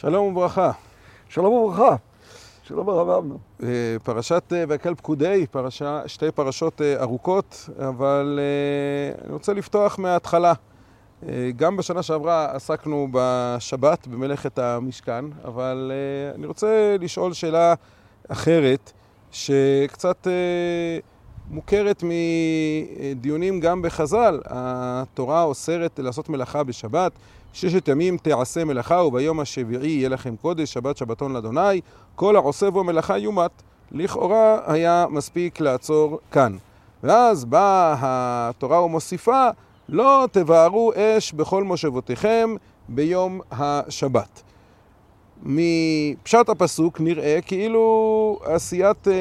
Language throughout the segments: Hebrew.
שלום וברכה. שלום וברכה. שלום הרב אבנר. אה, פרשת אה, ויקל פקודי, פרשה, שתי פרשות אה, ארוכות, אבל אני רוצה לפתוח מההתחלה. גם בשנה שעברה עסקנו בשבת, במלאכת המשכן, אבל אני רוצה לשאול שאלה אחרת, שקצת מוכרת מדיונים גם בחז"ל. התורה אוסרת לעשות מלאכה בשבת. ששת ימים תעשה מלאכה וביום השביעי יהיה לכם קודש, שבת שבתון לאדוני, כל העושה בו מלאכה יומת. לכאורה היה מספיק לעצור כאן. ואז באה התורה ומוסיפה, לא תבערו אש בכל מושבותיכם ביום השבת. מפשט הפסוק נראה כאילו עשיית אה,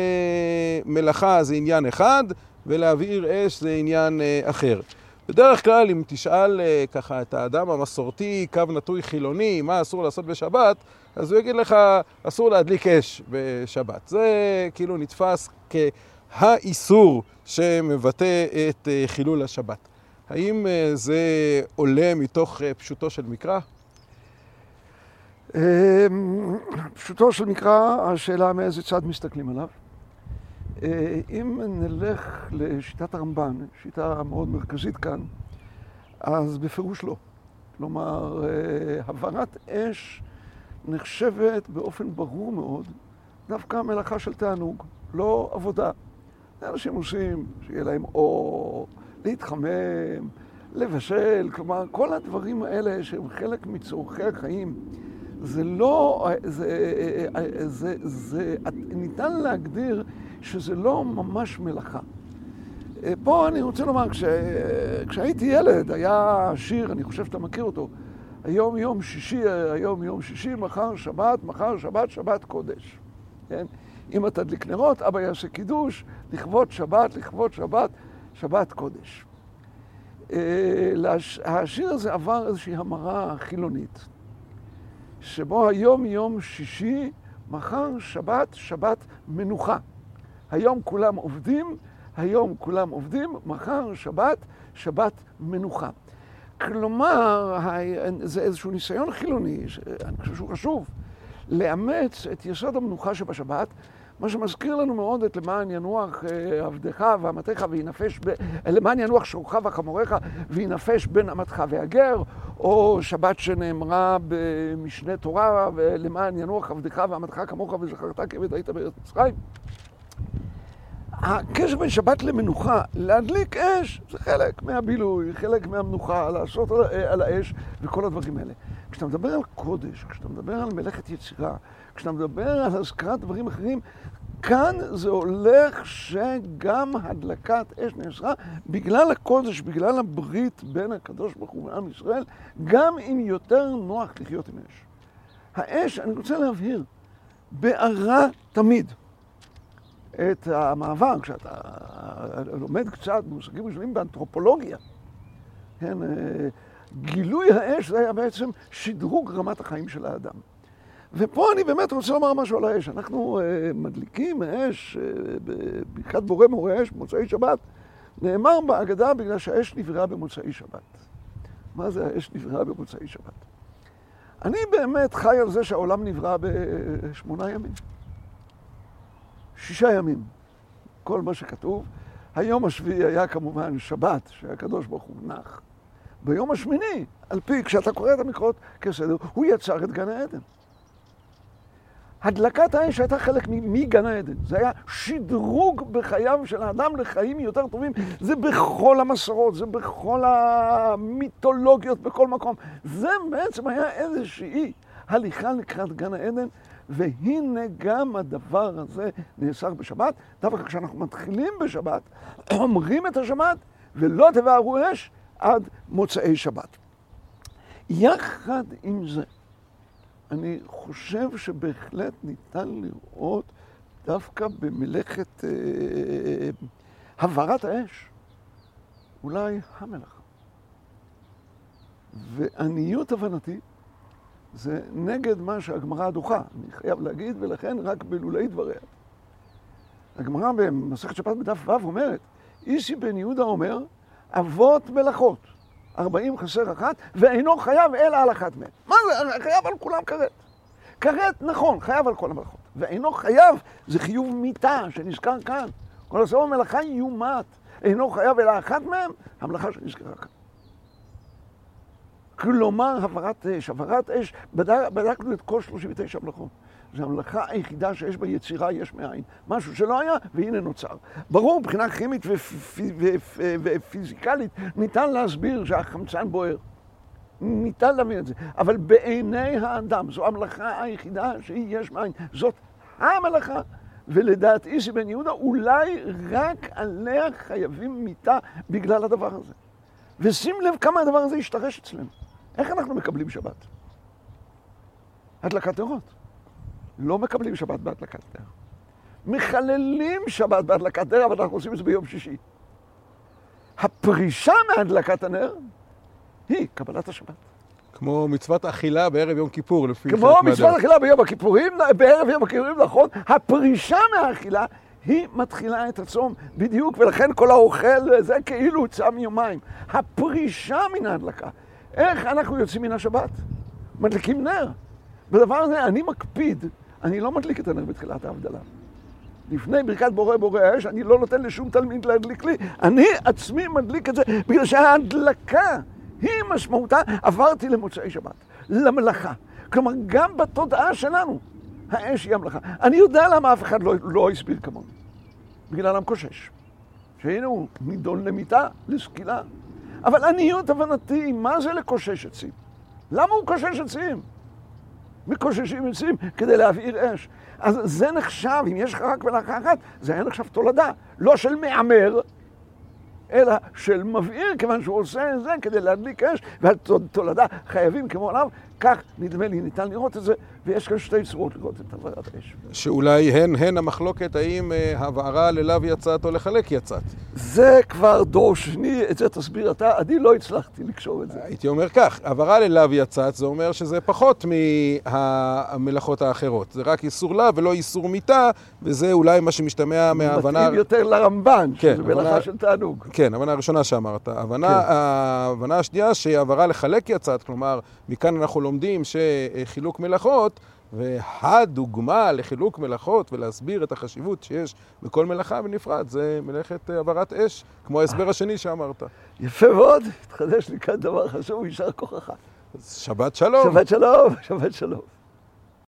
מלאכה זה עניין אחד ולהבעיר אש זה עניין אה, אחר. בדרך כלל, אם תשאל אה, ככה את האדם המסורתי, קו נטוי חילוני, מה אסור לעשות בשבת, אז הוא יגיד לך, אסור להדליק אש בשבת. זה כאילו נתפס כהאיסור שמבטא את אה, חילול השבת. האם אה, זה עולה מתוך פשוטו של מקרא? אמ, פשוטו של מקרא, השאלה מאיזה צד מסתכלים עליו. אה, אם נלך לשיטת הרמב"ן, שיטה מאוד מרכזית כאן, אז בפירוש לא. כלומר, אה, הבערת אש נחשבת באופן ברור מאוד דווקא מלאכה של תענוג, לא עבודה. אנשים עושים שיהיה להם אור, להתחמם, לבשל, כלומר, כל הדברים האלה שהם חלק מצורכי החיים, זה לא, זה, זה, זה, זה ניתן להגדיר שזה לא ממש מלאכה. אה, פה אני רוצה לומר, כש... כשהייתי ילד היה שיר, אני חושב שאתה מכיר אותו, היום יום שישי, היום יום שישי, מחר שבת, מחר שבת, שבת קודש. כן? אתה תדליק נרות, אבא יעשה קידוש, לכבוד שבת, לכבוד שבת, שבת קודש. אה, השיר הזה עבר איזושהי המרה חילונית, שבו היום יום שישי, מחר שבת, שבת מנוחה. היום כולם עובדים, היום כולם עובדים, מחר שבת, שבת מנוחה. כלומר, זה איזשהו ניסיון חילוני, שאני חושב שהוא חשוב, לאמץ את יסוד המנוחה שבשבת, מה שמזכיר לנו מאוד את למען ינוח אה, עבדך ואמתך וינפש, ב... למען ינוח שורך וחמורך וינפש בין אמתך והגר, או שבת שנאמרה במשנה תורה, ולמען ינוח עבדך ואמתך כמוך וזכרת כעבד היית בארץ מצרים. הקשר בין שבת למנוחה, להדליק אש, זה חלק מהבילוי, חלק מהמנוחה, לעשות על האש וכל הדברים האלה. כשאתה מדבר על קודש, כשאתה מדבר על מלאכת יצירה, כשאתה מדבר על הזכרת דברים אחרים, כאן זה הולך שגם הדלקת אש נאסרה בגלל הקודש, בגלל הברית בין הקדוש ברוך הוא ועם ישראל, גם אם יותר נוח לחיות עם אש. האש, אני רוצה להבהיר, בערה תמיד. את המעבר, כשאתה לומד קצת במושגים ראשונים באנתרופולוגיה, כן, אה, גילוי האש זה היה בעצם שדרוג רמת החיים של האדם. ופה אני באמת רוצה לומר משהו על האש. אנחנו uh, מדליקים אש uh, בברכת בורא מורה אש במוצאי שבת. נאמר בהגדה בגלל שהאש נבראה במוצאי שבת. מה זה האש נבראה במוצאי שבת? אני באמת חי על זה שהעולם נברא בשמונה ימים. שישה ימים, כל מה שכתוב. היום השביעי היה כמובן שבת, שהקדוש ברוך הוא נח. ביום השמיני, על פי, כשאתה קורא את המקרות כסדר, הוא יצר את גן העדן. הדלקת האש הייתה חלק מגן העדן. זה היה שדרוג בחייו של האדם לחיים יותר טובים. זה בכל המסורות, זה בכל המיתולוגיות, בכל מקום. זה בעצם היה איזושהי הליכה לקראת גן העדן והנה גם הדבר הזה נאסר בשבת. דווקא כשאנחנו מתחילים בשבת, אומרים את השבת, ולא תבערו אש עד מוצאי שבת. יחד עם זה, אני חושב שבהחלט ניתן לראות דווקא במלאכת אה, הבערת האש, אולי המלאכה. ועניות הבנתי, זה נגד מה שהגמרא דוחה, אני חייב להגיד, ולכן רק בלולי דבריה. הגמרא במסכת שבת בדף ו' אומרת, איסי בן יהודה אומר, אבות מלאכות, ארבעים חסר אחת, ואינו חייב אלא על אחת מהן. מה זה? חייב על כולם כרת. כרת, נכון, חייב על כל המלאכות. ואינו חייב, זה חיוב מיתה שנזכר כאן. כל הסוף המלאכה יומת. אינו חייב אלא אחת מהם, המלאכה שנזכרה כאן. כלומר, הבערת אש. הבערת אש, בדק, בדקנו את כל 39 מלאכות. זו המלאכה היחידה שיש בה יצירה יש מאין. משהו שלא היה, והנה נוצר. ברור, מבחינה כימית ופיזיקלית, ניתן להסביר שהחמצן בוער. ניתן להבין את זה. אבל בעיני האדם, זו המלאכה היחידה שהיא יש מאין. זאת המלאכה. ולדעת איסי בן יהודה, אולי רק עליה חייבים מיתה בגלל הדבר הזה. ושים לב כמה הדבר הזה השתרש אצלנו. איך אנחנו מקבלים שבת? הדלקת נרות. לא מקבלים שבת בהדלקת נר. מחללים שבת בהדלקת נר, אבל אנחנו עושים את זה ביום שישי. הפרישה מהדלקת הנר היא קבלת השבת. כמו מצוות אכילה בערב יום כיפור, לפי כמו מצוות אכילה ביום הכיפורים, בערב יום הכיפורים, נכון, הפרישה מהאכילה היא מתחילה את הצום בדיוק, ולכן כל האוכל זה כאילו צם יומיים. הפרישה מן ההדלקה. איך אנחנו יוצאים מן השבת? מדליקים נר. בדבר הזה אני מקפיד, אני לא מדליק את הנר בתחילת ההבדלה. לפני ברכת בורא בורא האש, אני לא נותן לשום תלמיד להדליק לי, אני עצמי מדליק את זה, בגלל שההדלקה היא משמעותה, עברתי למוצאי שבת, למלאכה. כלומר, גם בתודעה שלנו, האש היא המלאכה. אני יודע למה אף אחד לא, לא הסביר כמוני. בגלל המקושש. שהנה הוא נידון למיטה, לסקילה. אבל עניות הבנתי, מה זה לקושש עצים? למה הוא קושש עצים? מקוששים עצים כדי להבעיר אש. אז זה נחשב, אם יש לך רק מלאכה אחת, זה היה נחשב תולדה, לא של מהמר, אלא של מבעיר, כיוון שהוא עושה את זה כדי להדליק אש, והתולדה חייבים כמו עליו, כך נדמה לי ניתן לראות את זה, ויש כאן שתי צורות לראות את הבערת האש. שאולי הן הן המחלוקת האם אה, הבערה ללאו יצאת או לחלק יצאת. זה כבר דור שני, את זה תסביר אתה, אני לא הצלחתי לקשור את זה. הייתי אומר כך, הבערה ללאו יצאת, זה אומר שזה פחות מהמלאכות האחרות. זה רק איסור לאו ולא איסור מיתה, וזה אולי מה שמשתמע מההבנה... מתאים יותר לרמב"ן, כן, שזה מלאכה הבנה... של תענוג. כן, ההבנה הראשונה שאמרת. ההבנה, כן. ההבנה השנייה שהבערה לחלק יצאת, כלומר, מכאן אנחנו לומדים שחילוק מלאכות, והדוגמה לחילוק מלאכות ולהסביר את החשיבות שיש בכל מלאכה בנפרד, זה מלאכת הבערת אש, כמו ההסבר השני שאמרת. יפה מאוד, התחדש לי כאן דבר חשוב, יישר כוחך. שבת שלום. שבת שלום, שבת שלום.